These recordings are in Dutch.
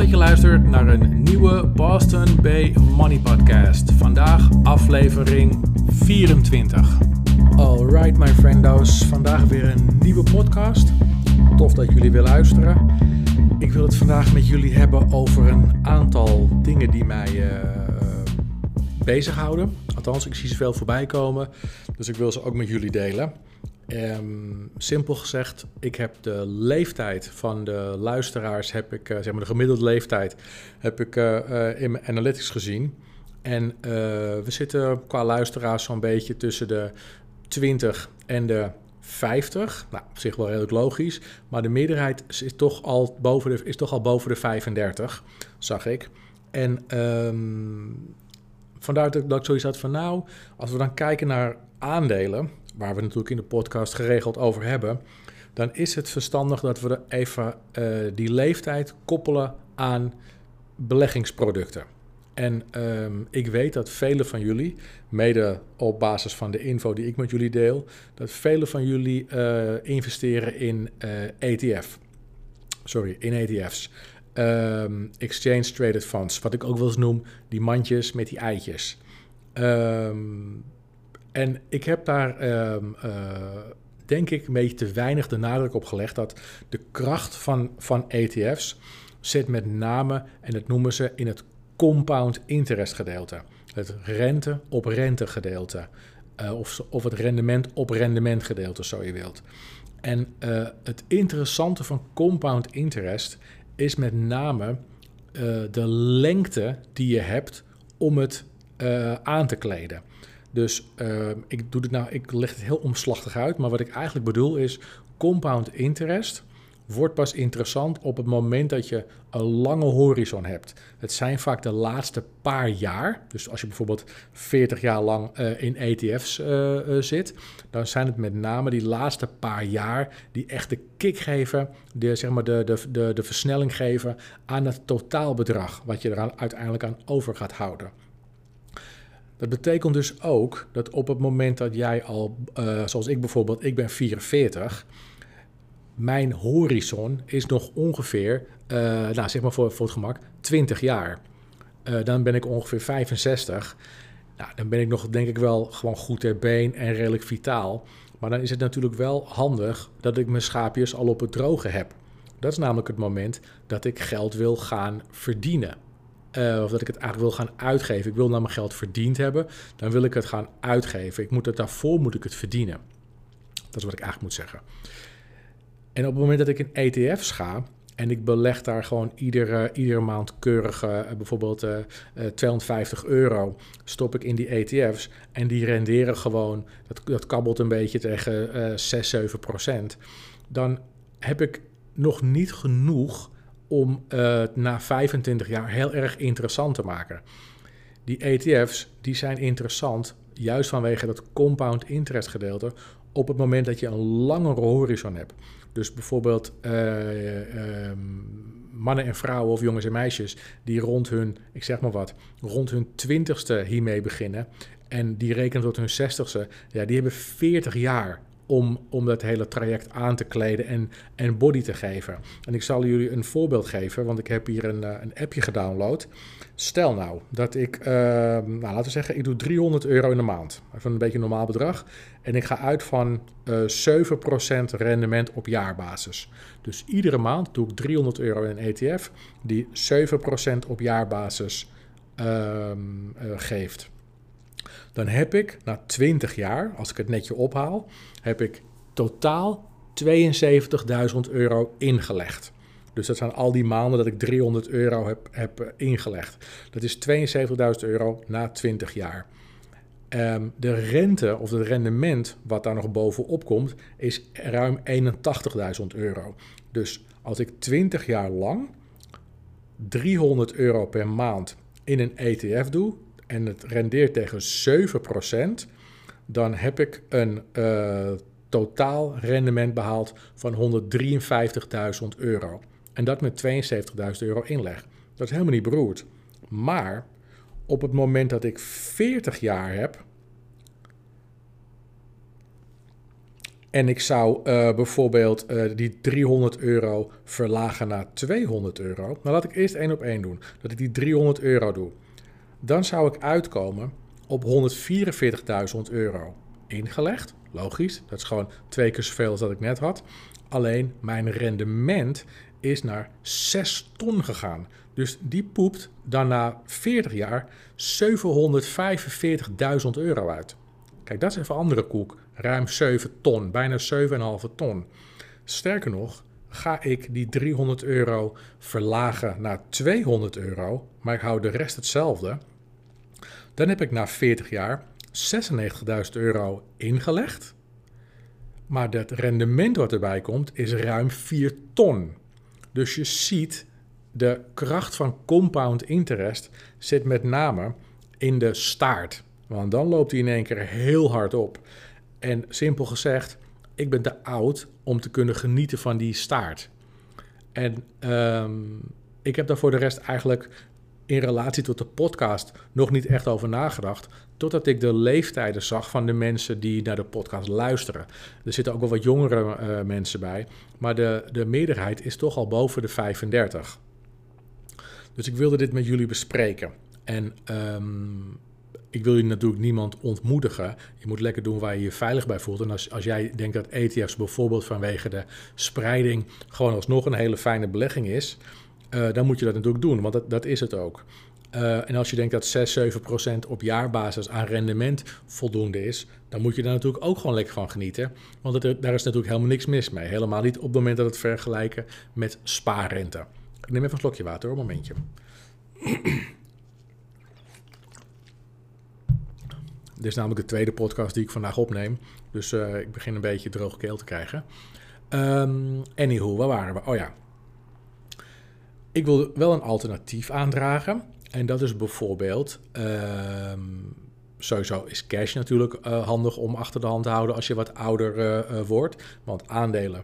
dat je luistert naar een nieuwe Boston Bay Money Podcast. Vandaag aflevering 24. Alright my friendos, vandaag weer een nieuwe podcast. Tof dat jullie willen luisteren. Ik wil het vandaag met jullie hebben over een aantal dingen die mij uh, bezighouden. Althans, ik zie ze veel voorbij komen, dus ik wil ze ook met jullie delen. Um, simpel gezegd, ik heb de leeftijd van de luisteraars, heb ik, uh, zeg maar de gemiddelde leeftijd, heb ik uh, uh, in mijn analytics gezien. En we zitten qua luisteraars zo'n beetje tussen de 20 en de 50. Nou, op zich wel redelijk logisch. Maar de meerderheid is toch al boven de, is toch al boven de 35, zag ik. En um, vandaar dat ik zoiets had van nou, als we dan kijken naar aandelen waar we natuurlijk in de podcast geregeld over hebben, dan is het verstandig dat we even uh, die leeftijd koppelen aan beleggingsproducten. En um, ik weet dat vele van jullie, mede op basis van de info die ik met jullie deel, dat vele van jullie uh, investeren in uh, ETF. Sorry, in ETF's. Um, exchange Traded Funds, wat ik ook wel eens noem, die mandjes met die eitjes. Um, en ik heb daar, um, uh, denk ik, een beetje te weinig de nadruk op gelegd dat de kracht van, van ETF's zit met name, en dat noemen ze in het compound interest gedeelte. Het rente op rente gedeelte. Uh, of, of het rendement op rendement gedeelte, zo je wilt. En uh, het interessante van compound interest is met name de lengte die je hebt om het aan te kleden. Dus uh, ik, doe dit nou, ik leg het heel omslachtig uit, maar wat ik eigenlijk bedoel is: compound interest wordt pas interessant op het moment dat je een lange horizon hebt. Het zijn vaak de laatste paar jaar. Dus als je bijvoorbeeld 40 jaar lang uh, in ETF's uh, uh, zit, dan zijn het met name die laatste paar jaar die echt de kick geven, de, zeg maar de, de, de, de versnelling geven aan het totaalbedrag wat je er uiteindelijk aan over gaat houden. Dat betekent dus ook dat op het moment dat jij al, uh, zoals ik bijvoorbeeld, ik ben 44, mijn horizon is nog ongeveer, uh, nou zeg maar voor, voor het gemak, 20 jaar. Uh, dan ben ik ongeveer 65. Nou, dan ben ik nog denk ik wel gewoon goed ter been en redelijk vitaal. Maar dan is het natuurlijk wel handig dat ik mijn schaapjes al op het droge heb. Dat is namelijk het moment dat ik geld wil gaan verdienen. Uh, of dat ik het eigenlijk wil gaan uitgeven. Ik wil nou mijn geld verdiend hebben. Dan wil ik het gaan uitgeven. Ik moet het daarvoor moet ik het verdienen. Dat is wat ik eigenlijk moet zeggen. En op het moment dat ik in ETF's ga. En ik beleg daar gewoon iedere, iedere maand keurig uh, bijvoorbeeld uh, 250 euro. Stop ik in die ETF's. En die renderen gewoon. Dat, dat kabbelt een beetje tegen 6, 7 procent. Dan heb ik nog niet genoeg om uh, na 25 jaar heel erg interessant te maken. Die ETF's die zijn interessant juist vanwege dat compound interest gedeelte op het moment dat je een langere horizon hebt. Dus bijvoorbeeld uh, uh, mannen en vrouwen of jongens en meisjes die rond hun, ik zeg maar wat, rond hun twintigste hiermee beginnen en die rekenen tot hun zestigste, ja, die hebben 40 jaar om, om dat hele traject aan te kleden en, en body te geven. En ik zal jullie een voorbeeld geven, want ik heb hier een, eh, een appje gedownload. Stel nou dat ik, uh, nou, laten we zeggen, ik doe 300 euro in de maand. Even een beetje een normaal bedrag. En ik ga uit van uh, eh, 7% rendement op jaarbasis. Dus iedere maand doe ik 300 euro in een ETF die 7% op jaarbasis uh, geeft dan heb ik na 20 jaar, als ik het netje ophaal, heb ik totaal 72.000 euro ingelegd. Dus dat zijn al die maanden dat ik 300 euro heb, heb eh, ingelegd. Dat is 72.000 euro na 20 jaar. Um, de rente of het rendement wat daar nog bovenop komt, is ruim 81.000 euro. Dus als ik 20 jaar lang 300 euro per maand in een ETF doe, en het rendeert tegen 7%, dan heb ik een uh, totaal rendement behaald van 153.000 euro. En dat met 72.000 euro inleg. Dat is helemaal niet beroerd. Maar op het moment dat ik 40 jaar heb, en ik zou eh, bijvoorbeeld uh, die 300 euro verlagen naar 200 euro. Nou, laat ik eerst één op één doen. Dat ik die 300 euro doe. Dan zou ik uitkomen op 144.000 euro. Ingelegd, logisch. Dat is gewoon twee keer zoveel als dat ik net had. Alleen mijn rendement is naar 6 ton gegaan. Dus die poept dan na 40 jaar 745.000 euro uit. Kijk, dat is even andere koek. Ruim 7 ton, bijna 7,5 ton. Sterker nog, ga ik die 300 euro verlagen naar 200 euro, maar ik hou de rest hetzelfde, dan heb ik na 40 jaar 96.000 euro ingelegd. Maar het rendement wat erbij komt is ruim 4 ton. Dus je ziet de kracht van compound interest zit met name in de staart. Want dan loopt hij in één keer heel hard op. En simpel gezegd, ik ben te oud om te kunnen genieten van die staart. En um, ik heb daar voor de rest eigenlijk in relatie tot de podcast nog niet echt over nagedacht. Totdat ik de leeftijden zag van de mensen die naar de podcast luisteren. Er zitten ook wel wat jongere uh, mensen bij. Maar de, de meerderheid is toch al boven de 35. Dus ik wilde dit met jullie bespreken. En um, ik wil je natuurlijk niemand ontmoedigen. Je moet lekker doen waar je je veilig bij voelt. En als, als jij denkt dat ETF's bijvoorbeeld vanwege de spreiding gewoon alsnog een hele fijne belegging is, uh, dan moet je dat natuurlijk doen, want dat, is het ook. Uh, en als je denkt dat 6, 7 procent op jaarbasis aan rendement voldoende is, dan moet je daar natuurlijk ook gewoon lekker van genieten. Want daar is natuurlijk helemaal niks mis mee. Helemaal niet op het moment dat het vergelijken met spaarrente. Ik neem even een slokje water, hoor, een momentje. Dit is namelijk de tweede podcast die ik vandaag opneem. Dus uh, ik begin een beetje droge keel te krijgen. Um, anywho, waar waren we? Oh ja. Ik wil wel een alternatief aandragen. En dat is bijvoorbeeld... Um, sowieso is cash natuurlijk uh, handig om achter de hand te houden als je wat ouder uh, wordt. Want aandelen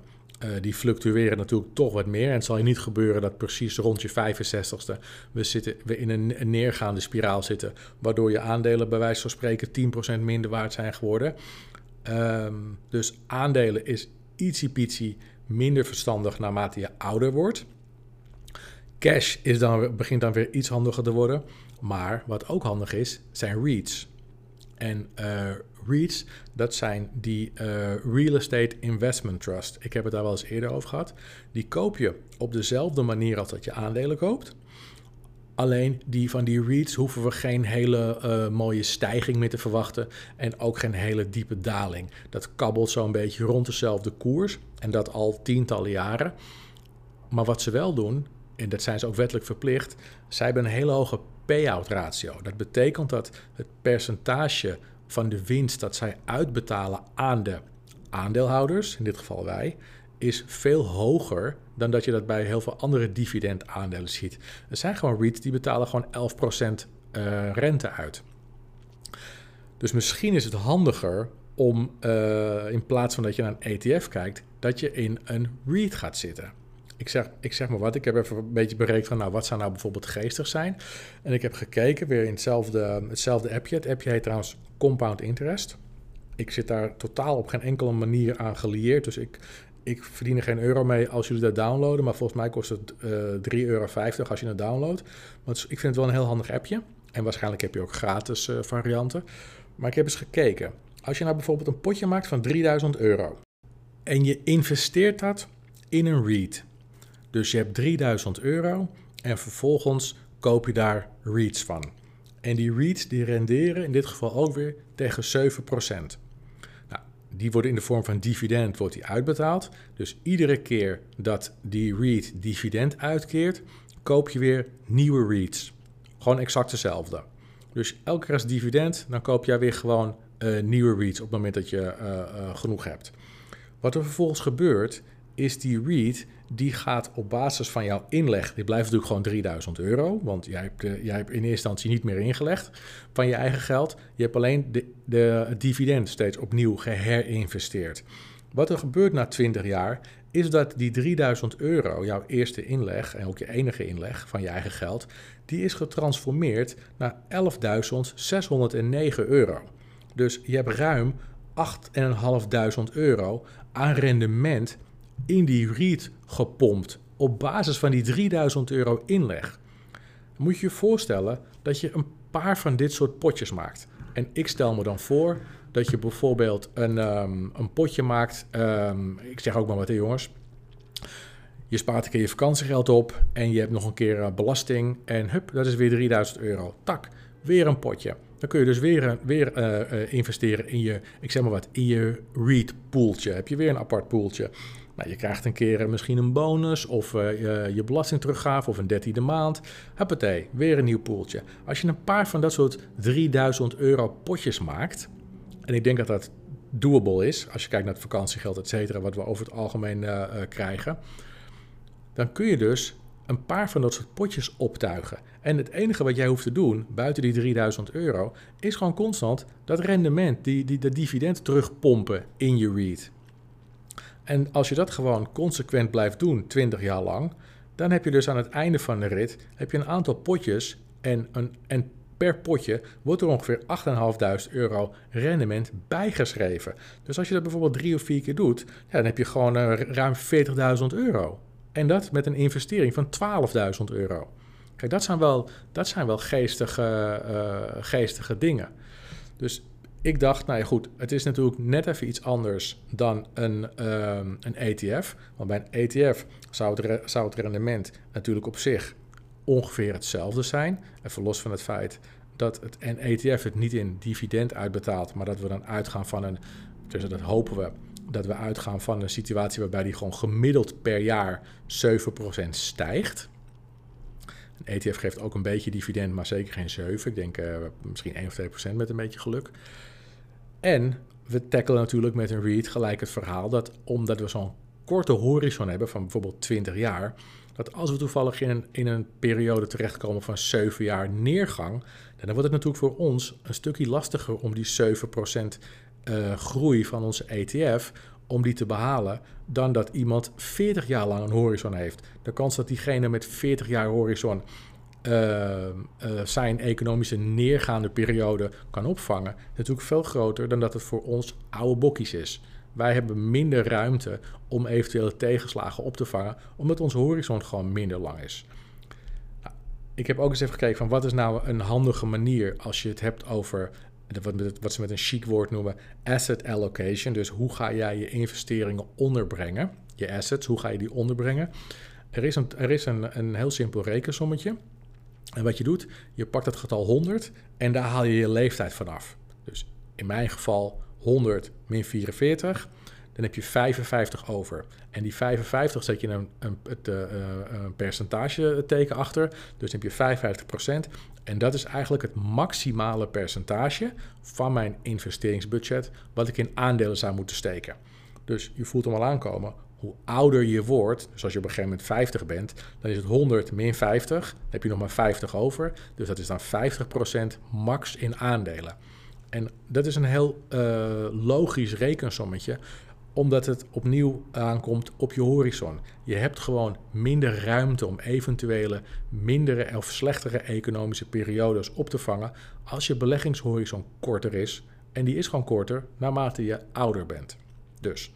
die fluctueren natuurlijk toch wat meer. En het zal je niet gebeuren dat precies rond je 65ste we, zitten, we in een, neergaande spiraal zitten. Waardoor je aandelen bij wijze van spreken 10% minder waard zijn geworden. Um, dus aandelen is ietsiepietsie minder verstandig naarmate je ouder wordt. Cash is dan, begint dan weer iets handiger te worden. Maar wat ook handig is, zijn REITs. En uh, REITs, dat zijn die uh, Real Estate Investment Trust. Ik heb het daar wel eens eerder over gehad. Die koop je op dezelfde manier als dat je aandelen koopt. Alleen die van die REITs hoeven we geen hele uh, mooie stijging meer te verwachten en ook geen hele diepe daling. Dat kabbelt zo'n beetje rond dezelfde koers en dat al tientallen jaren. Maar wat ze wel doen, en dat zijn ze ook wettelijk verplicht, zij hebben een hele hoge payout ratio. Dat betekent dat het percentage van de winst dat zij uitbetalen aan de aandeelhouders, in dit geval wij, is veel hoger dan dat je dat bij heel veel andere dividendaandelen ziet. Er zijn gewoon REITs die betalen gewoon 11% uh, eh, rente uit. Dus misschien is het handiger om uh, in plaats van dat je naar een ETF kijkt, dat je in een REIT gaat zitten ik zeg, ik zeg maar wat, ik heb even een beetje berekend van, nou, wat zou nou bijvoorbeeld geestig zijn? En ik heb gekeken, weer in hetzelfde, hetzelfde appje. Het appje heet trouwens Compound Interest. Ik zit daar totaal op geen enkele manier aan gelieerd, dus ik, ik verdien er geen euro mee als jullie dat downloaden, maar volgens mij kost het uh, eh, 3,50 euro als je het downloadt. Maar ik vind het wel een heel handig appje. En waarschijnlijk heb je ook gratis uh, varianten. Maar ik heb eens gekeken. Als je nou bijvoorbeeld een potje maakt van 3000 euro en je investeert dat in een REIT, dus je hebt 3000 euro en vervolgens koop je daar REITs van. En die REITs die renderen in dit geval ook weer tegen 7%. Nou, die worden in de vorm van dividend wordt die uitbetaald. Dus iedere keer dat die REIT dividend uitkeert, koop je weer nieuwe REITs. Gewoon exact dezelfde. Dus elke keer als dividend, dan koop jij weer gewoon uh, nieuwe REITs op het moment dat je uh, uh, genoeg hebt. Wat er vervolgens gebeurt, is die REIT die gaat op basis van jouw inleg, die blijft natuurlijk gewoon 3000 euro, want jij hebt, uh, jij hebt in eerste instantie niet meer ingelegd van je eigen geld. Je hebt alleen de, de, dividend steeds opnieuw geherinvesteerd. Wat er gebeurt na 20 jaar, is dat die 3000 euro, jouw eerste inleg en ook je enige inleg van je eigen geld, die is getransformeerd naar 11.609 euro. Dus je hebt ruim 8.500 euro aan rendement in die REIT gepompt op basis van die 3000 euro inleg. Moet je je voorstellen dat je een paar van dit soort potjes maakt. En ik stel me dan voor dat je bijvoorbeeld een, ehm, een potje maakt. Ehm, ik zeg ook maar wat, hè, jongens. Je spaart een keer je vakantiegeld op en je hebt nog een keer eh, belasting. En hup, dat is weer 3000 euro. Tak, weer een potje. Dan kun je dus weer, weer eh, eh, investeren in je, ik zeg maar wat, in je REIT pooltje. Heb je weer een apart pooltje. Nou, je krijgt een keer misschien een bonus of je, je belasting teruggave of een dertiende maand. Huppatee, weer een nieuw pooltje. Als je een paar van dat soort 3000 euro potjes maakt, en ik denk dat dat doable is, als je kijkt naar het vakantiegeld, et cetera, wat we over het algemeen krijgen dan kun je dus een paar van dat soort potjes optuigen. En het enige wat jij hoeft te doen, buiten die 3000 euro, is gewoon constant dat rendement, die, die, dat dividend terugpompen in je REIT. En als je dat gewoon consequent blijft doen, 20 jaar lang, dan heb je dus aan het einde van de rit heb je een aantal potjes en, een, en per potje wordt er ongeveer 8.500 euro rendement bijgeschreven. Dus als je dat bijvoorbeeld drie of vier keer doet, ja, dan heb je gewoon uh, ruim 40.000 euro. En dat met een investering van 12.000 euro. Kijk, dat zijn wel, dat zijn wel geestige, uh, geestige dingen. Dus ik dacht, nou ja, goed, het is natuurlijk net even iets anders dan een, um, een ETF. Want bij een ETF zou het, zou het rendement natuurlijk op zich ongeveer hetzelfde zijn. Even los van het feit dat het, een ETF het niet in dividend uitbetaalt, maar dat we dan uitgaan van een, dus dat hopen we, dat we uitgaan van een situatie waarbij die gewoon gemiddeld per jaar 7% stijgt. Een ETF geeft ook een beetje dividend, maar zeker geen 7. Ik denk uh, misschien 1 of 2% met een beetje geluk. En we tackelen natuurlijk met een REIT gelijk het verhaal dat omdat we zo'n korte horizon hebben van bijvoorbeeld 20 jaar, dat als we toevallig in een, in een periode terechtkomen van 7 jaar neergang, dan wordt het natuurlijk voor ons een stukje lastiger om die 7% uh, groei van onze ETF om die te behalen dan dat iemand 40 jaar lang een horizon heeft. De kans dat diegene met 40 jaar horizon zijn economische neergaande periode kan opvangen, natuurlijk veel groter dan dat het voor ons oude bokkies is. Wij hebben minder ruimte om eventuele tegenslagen op te vangen, omdat onze horizon gewoon minder lang is. Nou, ik heb ook eens even gekeken van wat is nou een handige manier als je het hebt over wat ze met een chic woord noemen asset allocation. Dus hoe ga jij je investeringen onderbrengen? Je assets, hoe ga je die onderbrengen? Er is een, er is een, een heel simpel rekensommetje. En wat je doet, je pakt het getal 100 en daar haal je je leeftijd vanaf. Dus in mijn geval 100 min 44 dan heb je 55 over. En die 55 zet je een, een, het, uh, een percentage teken achter. Dus dan heb je 55% En dat is eigenlijk het maximale percentage van mijn investeringsbudget wat ik in aandelen zou moeten steken. Dus je voelt hem al aankomen. Hoe ouder je wordt, dus als je op een gegeven moment 50 bent, dan is het 100 min 50. Dan heb je nog maar 50 over. Dus dat is dan 50% max in aandelen. En dat is een heel uh, logisch rekensommetje, omdat het opnieuw aankomt op je horizon. Je hebt gewoon minder ruimte om eventuele mindere of slechtere economische periodes op te vangen als je beleggingshorizon korter is. En die is gewoon korter naarmate je ouder bent. Dus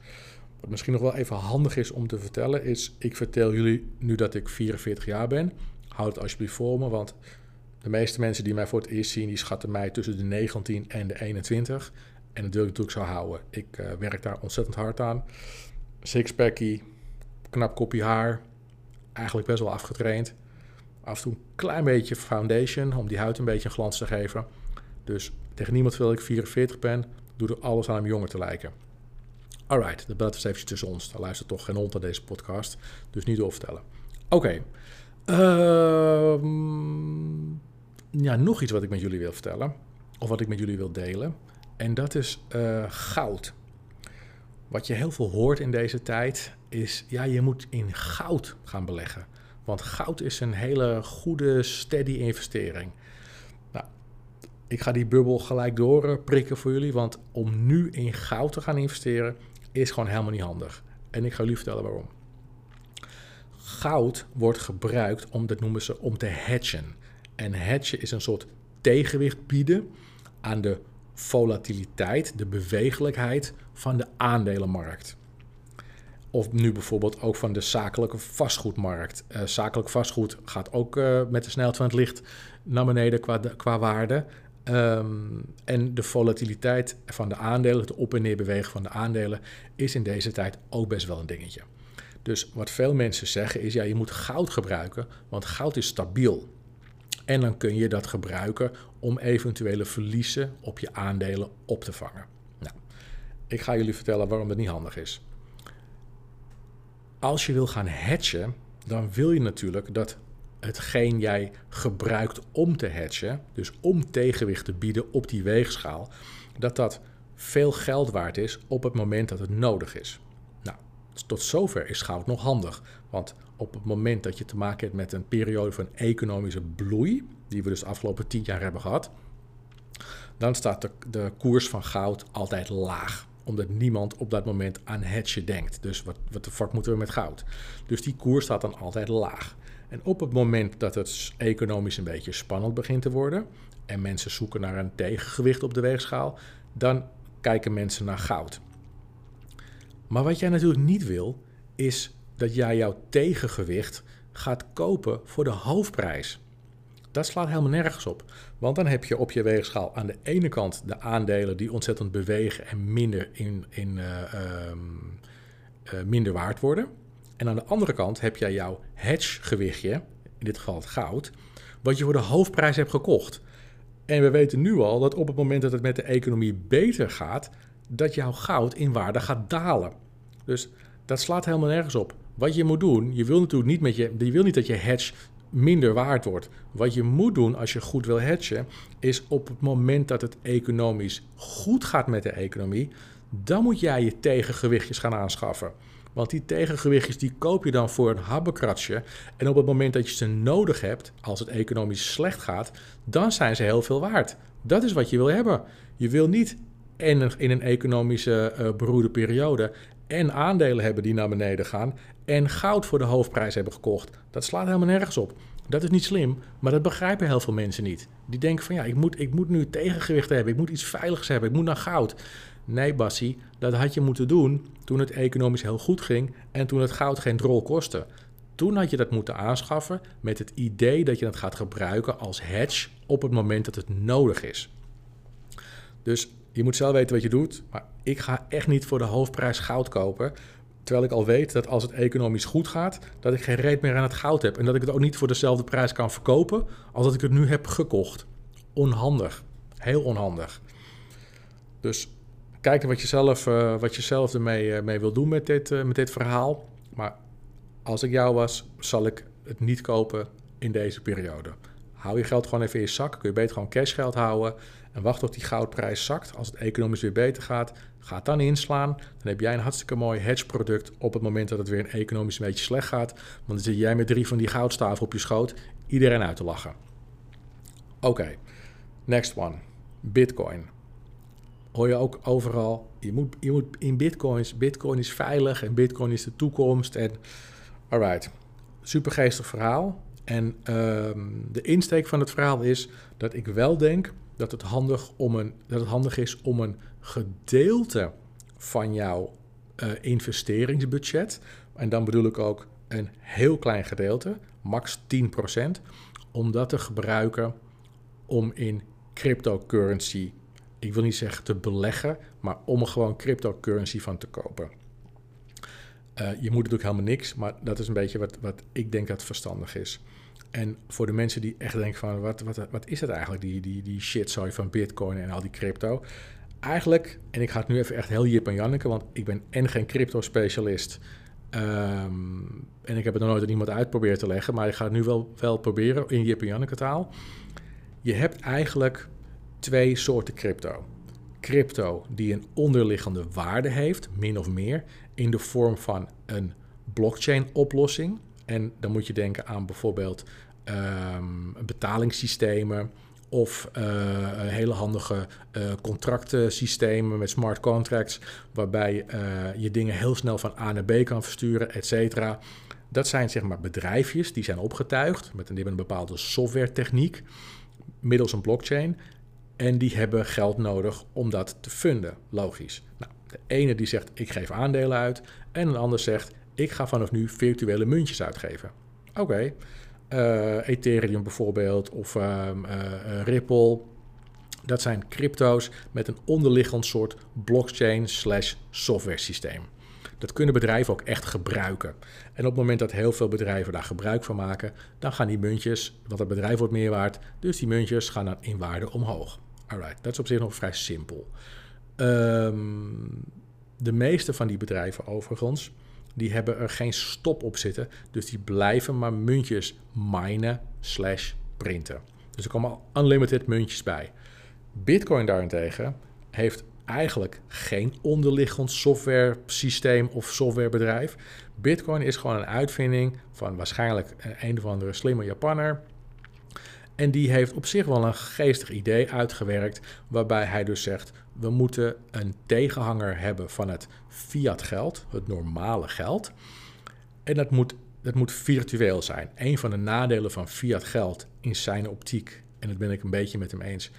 wat misschien nog wel even handig is om te vertellen is, ik vertel jullie nu dat ik 44 jaar ben. Houd het alsjeblieft voor me, want de meeste mensen die mij voor het eerst zien, die schatten mij tussen de 19 en de 21. En dat wil ik natuurlijk zo houden. Ik uh, werk daar ontzettend hard aan. Sixpackie, knap kopje haar. Eigenlijk best wel afgetraind. Af en toe een klein beetje foundation om die huid een beetje een glans te geven. Dus tegen niemand wil ik 44 ben. Doe er alles aan om jonger te lijken. Alright, dat blijft even tussen ons. Daar luistert toch geen hond naar deze podcast. Dus niet doorvertellen. Oké. Ehm, ja, nog iets wat ik met jullie wil vertellen. Of wat ik met jullie wil delen. En dat is uh, goud. Wat je heel veel hoort in deze tijd is, ja, je moet in goud gaan beleggen. Want goud is een hele goede, steady investering. Nou, ik ga die bubbel gelijk doorprikken voor jullie, want om nu in goud te gaan investeren is gewoon helemaal niet handig. En ik ga jullie vertellen waarom. Goud wordt gebruikt om, dat noemen ze, om te hedgen. En hedgen is een soort tegenwicht bieden aan de volatiliteit, de bewegelijkheid van de aandelenmarkt. Of nu bijvoorbeeld ook van de zakelijke vastgoedmarkt. Uh, zakelijk vastgoed gaat ook uh, met de snelheid van het licht naar beneden qua, qua waarde. Um, en de volatiliteit van de aandelen, het op- en neerbewegen van de aandelen, is in deze tijd ook best wel een dingetje. Dus wat veel mensen zeggen is, ja, je moet goud gebruiken, want goud is stabiel. En dan kun je dat gebruiken om eventuele verliezen op je aandelen op te vangen. Nou, ik ga jullie vertellen waarom dat niet handig is. Als je wil gaan hedgen, dan wil je natuurlijk dat hetgeen jij gebruikt om te hedgen, dus om tegenwicht te bieden op die weegschaal, dat dat veel geld waard is op het moment dat het nodig is. Nou, tot zover is goud nog handig, want op het moment dat je te maken hebt met een periode van economische bloei, die we dus de afgelopen tien jaar hebben gehad, dan staat de, koers van goud altijd laag omdat niemand op dat moment aan hedge denkt. Dus wat, wat de fuck moeten we met goud? Dus die koers staat dan altijd laag. En op het moment dat het economisch een beetje spannend begint te worden en mensen zoeken naar een tegengewicht op de weegschaal, dan kijken mensen naar goud. Maar wat jij natuurlijk niet wil, is dat jij jouw tegengewicht gaat kopen voor de hoofdprijs. Dat slaat helemaal nergens op. Want dan heb je op je weegschaal aan de ene kant de aandelen die ontzettend bewegen en minder, in, in, uh, uh, minder waard worden. En aan de andere kant heb jij jouw hedgegewichtje, in dit geval het goud, wat je voor de hoofdprijs hebt gekocht. En we weten nu al dat op het moment dat het met de economie beter gaat, dat jouw goud in waarde gaat dalen. Dus dat slaat helemaal nergens op. Wat je moet doen, je wil natuurlijk niet, met je, je wil niet dat je hedge minder waard wordt. Wat je moet doen als je goed wil hedgen, is op het moment dat het economisch goed gaat met de economie, dan moet jij je tegengewichtjes gaan aanschaffen. Want die tegengewichtjes die koop je dan voor een habbekratsje. En op het moment dat je ze nodig hebt, als het economisch slecht gaat, dan zijn ze heel veel waard. Dat is wat je wil hebben. Je wil niet in een, economische uh, beroerde periode en aandelen hebben die naar beneden gaan en goud voor de hoofdprijs hebben gekocht. Dat slaat helemaal nergens op. Dat is niet slim, maar dat begrijpen heel veel mensen niet. Die denken van ja, ik moet, ik moet nu tegengewicht hebben, ik moet iets veiligs hebben, ik moet naar goud. Nee, Bassie, dat had je moeten doen toen het economisch heel goed ging en toen het goud geen drol kostte. Toen had je dat moeten aanschaffen met het idee dat je het gaat gebruiken als hedge op het moment dat het nodig is. Dus je moet zelf weten wat je doet, maar ik ga echt niet voor de hoofdprijs goud kopen. Terwijl ik al weet dat als het economisch goed gaat, dat ik geen reet meer aan het goud heb. En dat ik het ook niet voor dezelfde prijs kan verkopen als dat ik het nu heb gekocht. Onhandig. Heel onhandig. Dus kijken wat je zelf, uh, wat je zelf ermee uh, mee wil doen met dit, uh, met dit verhaal. Maar als ik jou was, zal ik het niet kopen in deze periode. Hou je geld gewoon even in je zak. Kun je beter gewoon cashgeld houden. En wacht tot die goudprijs zakt. Als het economisch weer beter gaat, gaat dan inslaan. Dan heb jij een hartstikke mooi hedgeproduct op het moment dat het weer een economisch een beetje slecht gaat. Want dan zit jij met drie van die goudstaven op je schoot. Iedereen uit te lachen. Oké, next one. Bitcoin hoor je ook overal. Je moet, je moet in bitcoins. Bitcoin is veilig en bitcoin is de toekomst. En alright, supergeestig verhaal. En ehm, de insteek van het verhaal is dat ik wel denk dat het, handig om een, dat het handig is om een gedeelte van jouw uh, investeringsbudget, en dan bedoel ik ook een heel klein gedeelte, max 10%, om dat te gebruiken om in cryptocurrency ik wil niet zeggen te beleggen, maar om er gewoon cryptocurrency van te kopen. Uh, je moet natuurlijk helemaal niks, maar dat is een beetje wat, wat ik denk dat verstandig is. En voor de mensen die echt denken van wat, wat, wat is het eigenlijk, die, die, die van bitcoin en al die crypto. Eigenlijk, en ik ga het nu even echt heel Jip en Janneke, want ik ben en geen crypto specialist. Um, en ik heb het nog nooit aan iemand uitproberen te leggen, maar ik ga het nu wel, wel proberen in Jip en Janneke taal. Je hebt eigenlijk twee soorten crypto. Crypto die een onderliggende waarde heeft, min of meer, in de vorm van een blockchain-oplossing. En dan moet je denken aan bijvoorbeeld um, betalingssystemen of uh, hele handige uh, contractensystemen met smart contracts, waarbij uh, je dingen heel snel van A naar B kan versturen, et cetera. Dat zijn zeg maar bedrijfjes die zijn opgetuigd met een, een bepaalde software techniek middels een blockchain. En die hebben geld nodig om dat te funden, logisch. Nou, De ene die zegt ik geef aandelen uit en een ander zegt ik ga vanaf nu virtuele muntjes uitgeven. Oké, eh, Ethereum bijvoorbeeld of ehm, eh, Ripple. Dat zijn crypto's met een onderliggend soort blockchain slash software systeem. Dat kunnen bedrijven ook echt gebruiken. En op het moment dat heel veel bedrijven daar gebruik van maken, dan gaan die muntjes, want het bedrijf wordt meer waard, dus die muntjes gaan dan in waarde omhoog. Alright, dat is op zich nog vrij simpel. Ehm, de meeste van die bedrijven overigens, die hebben er geen stop op zitten. Dus die blijven maar muntjes minen slash printen. Dus er komen unlimited muntjes bij. Bitcoin daarentegen heeft eigenlijk geen onderliggend software systeem of softwarebedrijf. Bitcoin is gewoon een uitvinding van waarschijnlijk een of andere slimme Japanner. En die heeft op zich wel een geestig idee uitgewerkt, waarbij hij dus zegt: we moeten een tegenhanger hebben van het fiat geld, het normale geld. En dat moet, dat moet virtueel zijn. Een van de nadelen van fiat geld in zijn optiek, en dat ben ik een beetje met hem eens,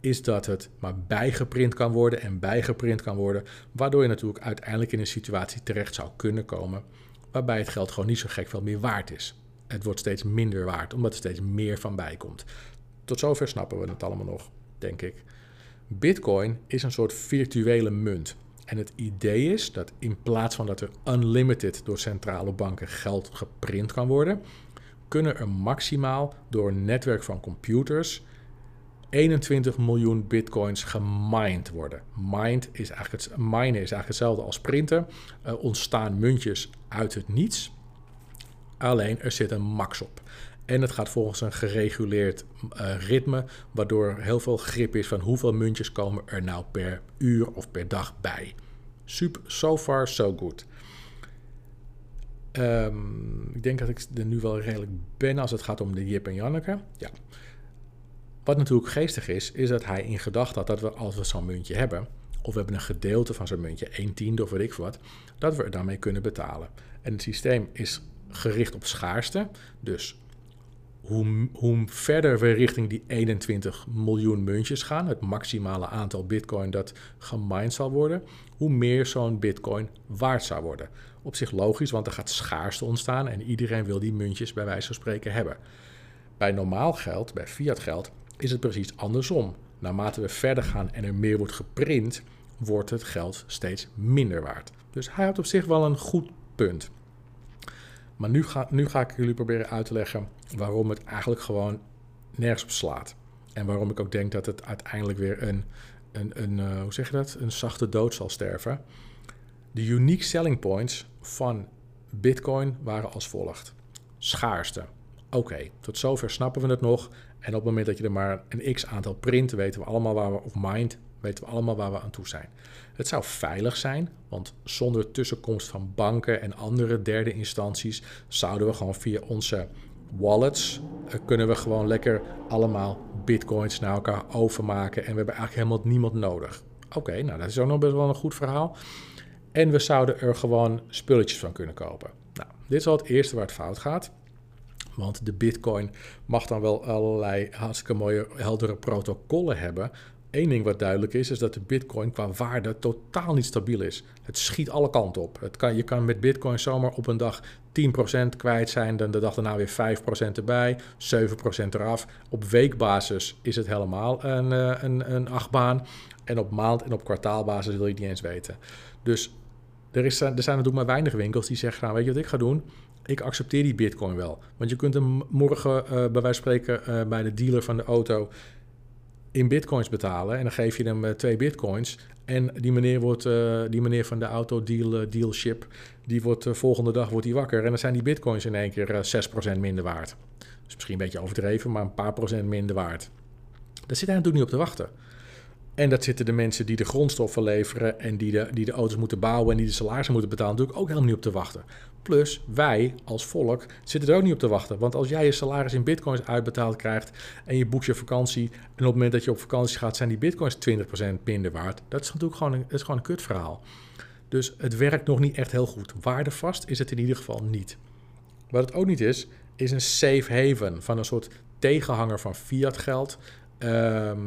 is dat het maar bijgeprint kan worden en bijgeprint kan worden, waardoor je natuurlijk uiteindelijk in een situatie terecht zou kunnen komen waarbij het geld gewoon niet zo gek veel meer waard is. Het wordt steeds minder waard, omdat er steeds meer van bij komt. Tot zover snappen we het allemaal nog, denk ik. Bitcoin is een soort virtuele munt. En het idee is dat in plaats van dat er unlimited door centrale banken geld geprint kan worden, kunnen er maximaal door een netwerk van computers 21 miljoen bitcoins gemined worden. Mined is eigenlijk is eigenlijk hetzelfde als printen. Er ontstaan muntjes uit het niets. Alleen er zit een max op. En het gaat volgens een gereguleerd uh, ritme, waardoor heel veel grip is van hoeveel muntjes komen er nou per uur of per dag bij. Super, so far so good. Um, ik denk dat ik er nu wel redelijk ben als het gaat om de Jip en Janneke. Ja. Wat natuurlijk geestig is, is dat hij in gedachten had dat we als we zo'n muntje hebben, of we hebben een gedeelte van zo'n muntje, 1 tiende of weet ik wat, dat we er daarmee kunnen betalen. En het systeem is gericht op schaarste. Dus hoe, hoe verder we richting die 21 miljoen muntjes gaan, het maximale aantal bitcoin dat gemined zal worden, hoe meer zo'n bitcoin waard zou worden. Op zich logisch, want er gaat schaarste ontstaan en iedereen wil die muntjes bij wijze van spreken hebben. Bij normaal geld, bij fiat geld, is het precies andersom. Naarmate we verder gaan en er meer wordt geprint, wordt het geld steeds minder waard. Dus hij had op zich wel een goed punt. Maar nu ga, nu ga ik jullie proberen uit te leggen waarom het eigenlijk gewoon nergens op slaat. En waarom ik ook denk dat het uiteindelijk weer een, een, een uh, hoe zeg je dat? Een zachte dood zal sterven. De unique selling points van Bitcoin waren als volgt: schaarste. Oké, tot zover snappen we het nog. En op het moment dat je er maar een x aantal print, weten we allemaal waar we, of mind, weten we allemaal waar we aan toe zijn. Het zou veilig zijn, want zonder tussenkomst van banken en andere derde instanties zouden we gewoon via onze wallets uh, kunnen we gewoon lekker allemaal bitcoins naar elkaar overmaken en we hebben eigenlijk helemaal niemand nodig. Oké, nou dat is ook nog best wel een goed verhaal. En we zouden er gewoon spulletjes van kunnen kopen. Nou, dit is al het eerste waar het fout gaat. Want de Bitcoin mag dan wel allerlei hartstikke mooie, heldere protocollen hebben. Eén ding wat duidelijk is, is dat de Bitcoin qua waarde totaal niet stabiel is. Het schiet alle kanten op. Het kan, je kan met Bitcoin zomaar op een dag 10% kwijt zijn, dan de dag daarna weer 5% erbij, 7% eraf. Op weekbasis is het helemaal een, eh, een, een achtbaan. En op maand- en op kwartaalbasis wil je het niet eens weten. Dus er, is, er zijn natuurlijk maar weinig winkels die zeggen, nou, weet je wat ik ga doen? ik accepteer die bitcoin wel. Want je kunt hem morgen uh, bij wijze spreken uh, bij de dealer van de auto in bitcoins betalen. En dan geef je hem uh, twee bitcoins. En die meneer, wordt, die meneer van de auto deal, dealship, die wordt volgende dag wordt wakker. En dan zijn die bitcoins in één keer 6% minder waard. Dus misschien een beetje overdreven, maar een paar procent minder waard. Daar zit hij natuurlijk niet op te wachten. En dat zitten de mensen die de grondstoffen leveren en die de, die de auto's moeten bouwen en die de salarissen moeten betalen, natuurlijk ook helemaal niet op te wachten. Plus, wij als volk zitten er ook niet op te wachten. Want als jij je salaris in bitcoins uitbetaald krijgt en je boekt je vakantie. en op het moment dat je op vakantie gaat, zijn die bitcoins 20% minder waard. Dat is natuurlijk gewoon dat is gewoon een kutverhaal. Dus het werkt nog niet echt heel goed. Waardevast is het in ieder geval niet. Wat het ook niet is, is een safe haven van een soort tegenhanger van fiat geld. Ehm,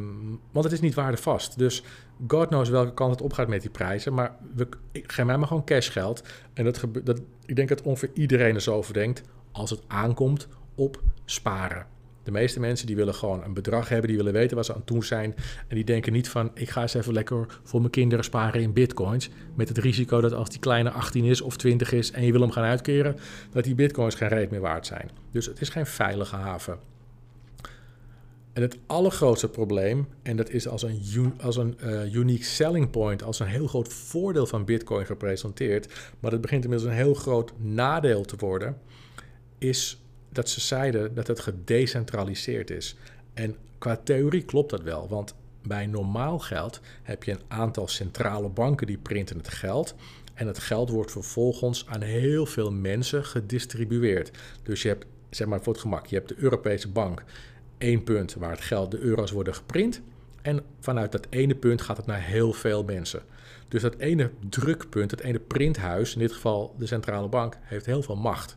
want het is niet waardevast. Dus God knows welke kant het opgaat met die prijzen. Maar we, ik, geef mij maar gewoon cashgeld. En dat, dat, ik denk dat ongeveer iedereen er zo over denkt als het aankomt op sparen. De meeste mensen die willen gewoon een bedrag hebben, die willen weten wat ze aan doen zijn. En die denken niet van, ik ga eens even lekker voor mijn kinderen sparen in bitcoins. Met het risico dat als die kleine 18 is of 20 is en je wil hem gaan uitkeren, dat die bitcoins geen reet meer waard zijn. Dus het is geen veilige haven. En het allergrootste probleem, en dat is als een, als een uh, unique selling point, als een heel groot voordeel van Bitcoin gepresenteerd, maar het begint inmiddels een heel groot nadeel te worden, is dat ze zeiden dat het gedecentraliseerd is. En qua theorie klopt dat wel, want bij normaal geld heb je een aantal centrale banken die printen het geld. En het geld wordt vervolgens aan heel veel mensen gedistribueerd. Dus je hebt, zeg maar voor het gemak, je hebt de Europese bank één punt waar het geld, de euro's worden geprint. En vanuit dat ene punt gaat het naar heel veel mensen. Dus dat ene drukpunt, het ene printhuis, in dit geval de centrale bank, heeft heel veel macht.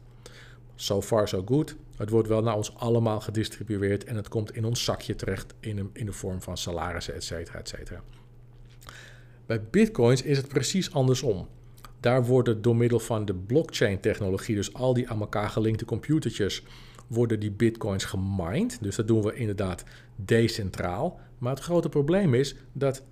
So far so good. Het wordt wel naar ons allemaal gedistribueerd en het komt in ons zakje terecht in, in de vorm van salarissen, et cetera, et cetera. Bij bitcoins is het precies andersom. Daar worden door middel van de blockchain-technologie, dus al die aan elkaar gelinkte computertjes, worden die bitcoins gemined. Dus dat doen we inderdaad decentraal. Maar het grote probleem is dat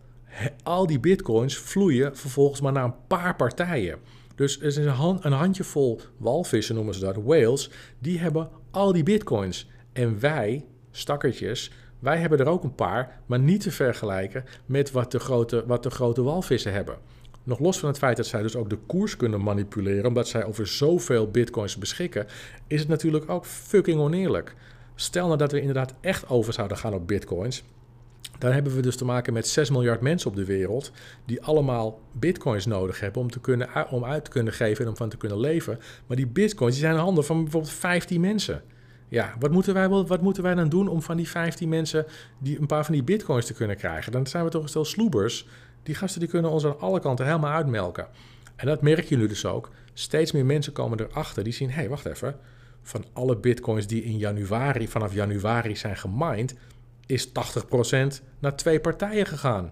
al die bitcoins vloeien vervolgens maar naar een paar partijen. Dus er is een, een handjevol walvissen, noemen ze dat, whales, die hebben al die bitcoins. En wij, stakkertjes, wij hebben er ook een paar, maar niet te vergelijken met wat de grote, wat de grote walvissen hebben. Nog los van het feit dat zij dus ook de koers kunnen manipuleren, omdat zij over zoveel bitcoins beschikken, is het natuurlijk ook fucking oneerlijk. Stel nou dat we inderdaad echt over zouden gaan op bitcoins, dan hebben we dus te maken met 6 miljard mensen op de wereld die allemaal bitcoins nodig hebben om, te kunnen, om uit te kunnen geven en om van te kunnen leven. Maar die bitcoins die zijn in handen van bijvoorbeeld 15 mensen. Ja, wat moeten, wij, wat moeten wij dan doen om van die 15 mensen die een paar van die bitcoins te kunnen krijgen? Dan zijn we toch een stel sloebers die gasten die kunnen ons aan alle kanten helemaal uitmelken. En dat merk je nu dus ook. Steeds meer mensen komen erachter die zien: hé, hey, wacht even. Van alle bitcoins die in januari, vanaf januari zijn gemined, is 80% naar twee partijen gegaan.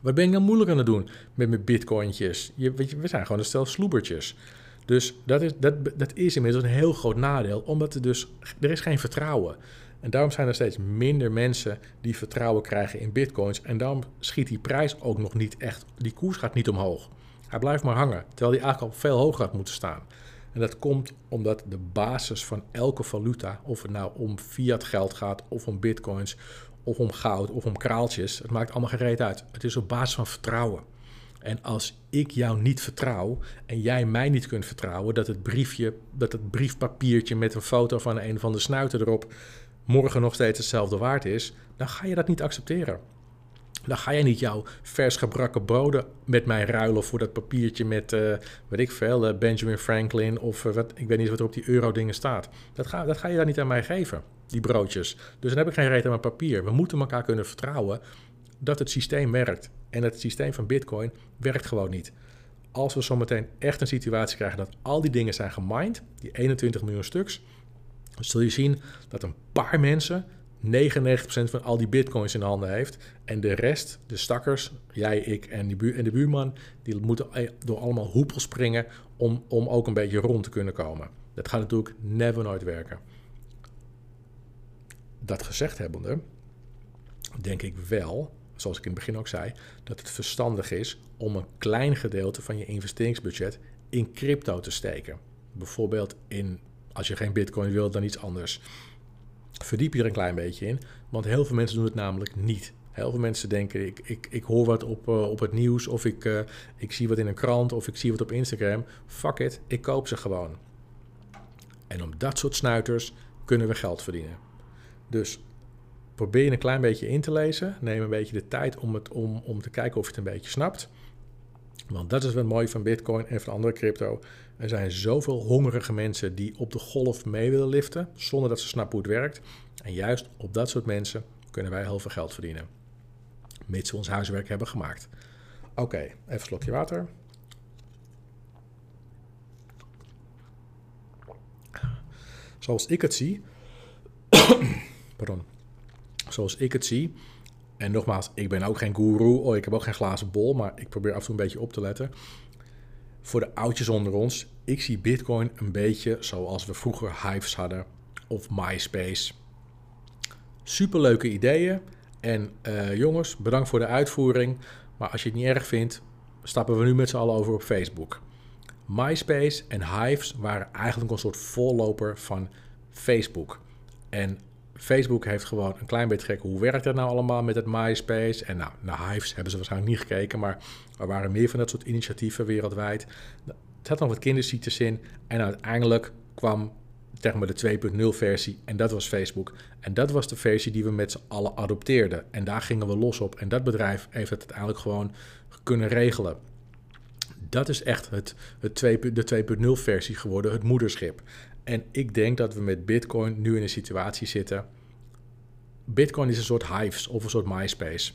Wat ben ik dan moeilijk aan het doen met mijn bitcointjes? Je, je, we zijn gewoon een stel sloebertjes. Dus dat is, dat, dat is inmiddels een heel groot nadeel, omdat er dus er is geen vertrouwen. En daarom zijn er steeds minder mensen die vertrouwen krijgen in bitcoins. En daarom schiet die prijs ook nog niet echt, die koers gaat niet omhoog. Hij blijft maar hangen, terwijl die eigenlijk al veel hoger had moeten staan. En dat komt omdat de basis van elke valuta, of het nou om fiat geld gaat, of om bitcoins, of om goud, of om kraaltjes, het maakt allemaal gereed uit. Het is op basis van vertrouwen. En als ik jou niet vertrouw en jij mij niet kunt vertrouwen dat het briefje, dat het briefpapiertje met een foto van een van de snuiten erop morgen nog steeds hetzelfde waard is, dan ga je dat niet accepteren. Dan ga je niet jouw vers gebrakken broden met mij ruilen voor dat papiertje met, uh, weet ik veel, uh, Benjamin Franklin of uh, wat, ik weet niet wat er op die euro-dingen staat. Dat ga, dat ga je dan niet aan mij geven, die broodjes. Dus dan heb ik geen reet aan mijn papier. We moeten elkaar kunnen vertrouwen dat het systeem werkt. En het systeem van Bitcoin werkt gewoon niet. Als we zometeen echt een situatie krijgen dat al die dingen zijn gemined, die 21 miljoen stuks, zul je zien dat een paar mensen 99% van al die bitcoins in handen heeft. En de rest, de stakkers, jij, ik en, buur, en de buurman, die moeten e- door allemaal hoepels springen om, om ook een beetje rond te kunnen komen. Dat gaat natuurlijk never nooit werken. Dat gezegd hebbende, denk ik wel, zoals ik in het begin ook zei, dat het verstandig is om een klein gedeelte van je investeringsbudget in crypto te steken. Bijvoorbeeld in, als je geen bitcoin wilt, dan iets anders verdiep je er een klein beetje in. Want heel veel mensen doen het namelijk niet. Heel veel mensen denken, ik, ik, ik hoor wat op, uh, op het nieuws of ik, uh, ik zie wat in een krant of ik zie wat op Instagram. Fuck it, ik koop ze gewoon. En om dat soort snuiters kunnen we geld verdienen. Dus probeer je een klein beetje in te lezen. Neem een beetje de tijd om, het, om, om te kijken of je het een beetje snapt. Want dat is wat mooi van Bitcoin en van andere crypto. Er zijn zoveel hongerige mensen die op de golf mee willen liften, zonder dat ze snappen hoe het werkt. En juist op dat soort mensen kunnen wij heel veel geld verdienen. Mits we ons huiswerk hebben gemaakt. Oké, even een slokje water. Zoals ik het zie. pardon. Zoals ik het zie. En nogmaals, ik ben ook geen guru, oh, ik heb ook geen glazen bol, maar ik probeer af en toe een beetje op te letten. Voor de oudjes onder ons, ik zie Bitcoin een beetje zoals we vroeger Hives hadden of MySpace. Superleuke ideeën. En uh, jongens, bedankt voor de uitvoering. Maar als je het niet erg vindt, stappen we nu met z'n allen over op Facebook. MySpace en Hives waren eigenlijk een soort voorloper van Facebook. En Facebook heeft gewoon een klein beetje gekeken hoe werkt dat nou allemaal met het MySpace. En nou, naar Hives hebben ze waarschijnlijk niet gekeken, maar er waren meer van dat soort initiatieven wereldwijd. Het had nog wat kinderziektes in. En uiteindelijk kwam zeg de 2.0 versie en dat was Facebook. En dat was de versie die we met z'n allen adopteerden. En daar gingen we los op. En dat bedrijf heeft het uiteindelijk gewoon kunnen regelen. Dat is echt het, het 2, de 2.0 versie geworden, het moederschip. En ik denk dat we met Bitcoin nu in een situatie zitten. Bitcoin is een soort hives of een soort MySpace.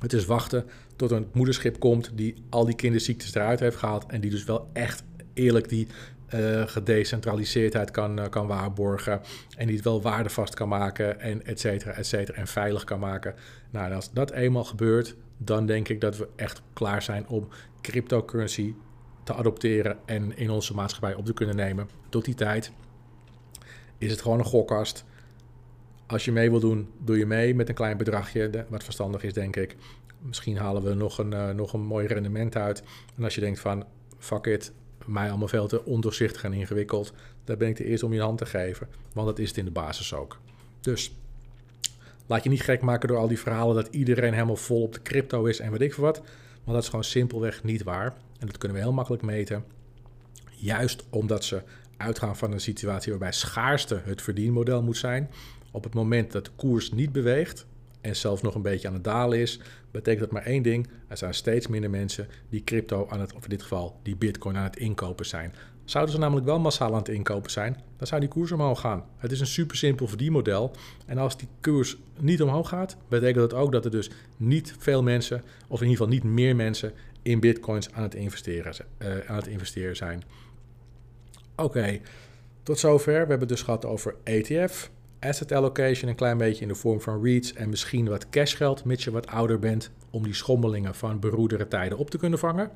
Het is wachten tot een moederschip komt die al die kinderziektes eruit heeft gehaald. En die dus wel echt eerlijk die uh, gedecentraliseerdheid kan, uh, kan waarborgen. En die het wel waardevast kan maken en et cetera, et cetera. En veilig kan maken. Nou, als dat eenmaal gebeurt, dan denk ik dat we echt klaar zijn om cryptocurrency te adopteren en in onze maatschappij op te kunnen nemen. Tot die tijd is het gewoon een gokkast. Als je mee wil doen, doe je mee met een klein bedragje, wat verstandig is, denk ik. Misschien halen we nog een, uh, nog een mooi rendement uit. En als je denkt van, fuck it, mij allemaal veel te ondoorzichtig en ingewikkeld, daar ben ik de eerste om je hand te geven. Want dat is het in de basis ook. Dus laat je niet gek maken door al die verhalen dat iedereen helemaal vol op de crypto is en weet ik veel wat. Want dat is gewoon simpelweg niet waar. En dat kunnen we heel makkelijk meten. Juist omdat ze uitgaan van een situatie waarbij schaarste het verdienmodel moet zijn. Op het moment dat de koers niet beweegt en zelfs nog een beetje aan het dalen is, betekent dat maar één ding. Er zijn steeds minder mensen die crypto aan het, of in dit geval die bitcoin aan het inkopen zijn. Zouden ze namelijk wel massaal aan het inkopen zijn, dan zou die koers omhoog gaan. Het is een super simpel verdienmodel. En als die koers niet omhoog gaat, betekent dat ook dat er dus niet veel mensen, of in ieder geval niet meer mensen, in bitcoins aan het investeren, uh, aan het investeren zijn. Oké, tot zover. We hebben dus gehad over ETF, asset allocation, een klein beetje in de vorm van REITs en misschien wat cashgeld, mits je wat ouder bent, om die schommelingen van beroerdere tijden op te kunnen vangen.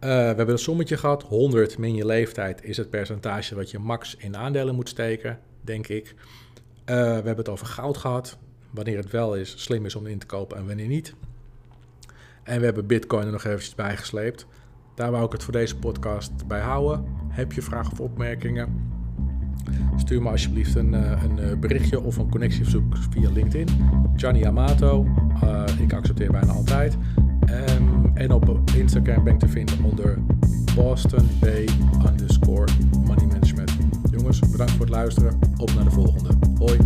Uh, we hebben een sommetje gehad. 100 min je leeftijd is het percentage wat je max in aandelen moet steken, denk ik. Uh, we hebben het over goud gehad. Wanneer het wel is, slim is om in te kopen en wanneer niet. En we hebben Bitcoin er nog eventjes bij gesleept. Daar wou ik het voor deze podcast bij houden. Heb je vragen of opmerkingen? Stuur me alsjeblieft een, eh, een eh, berichtje of een connectieverzoek via LinkedIn. Gianni Amato. Uh, ik accepteer bijna altijd. Um, en op Instagram ben ik te vinden onder Boston Bay underscore Money Management. Jongens, bedankt voor het luisteren. Op naar de volgende. Hoi.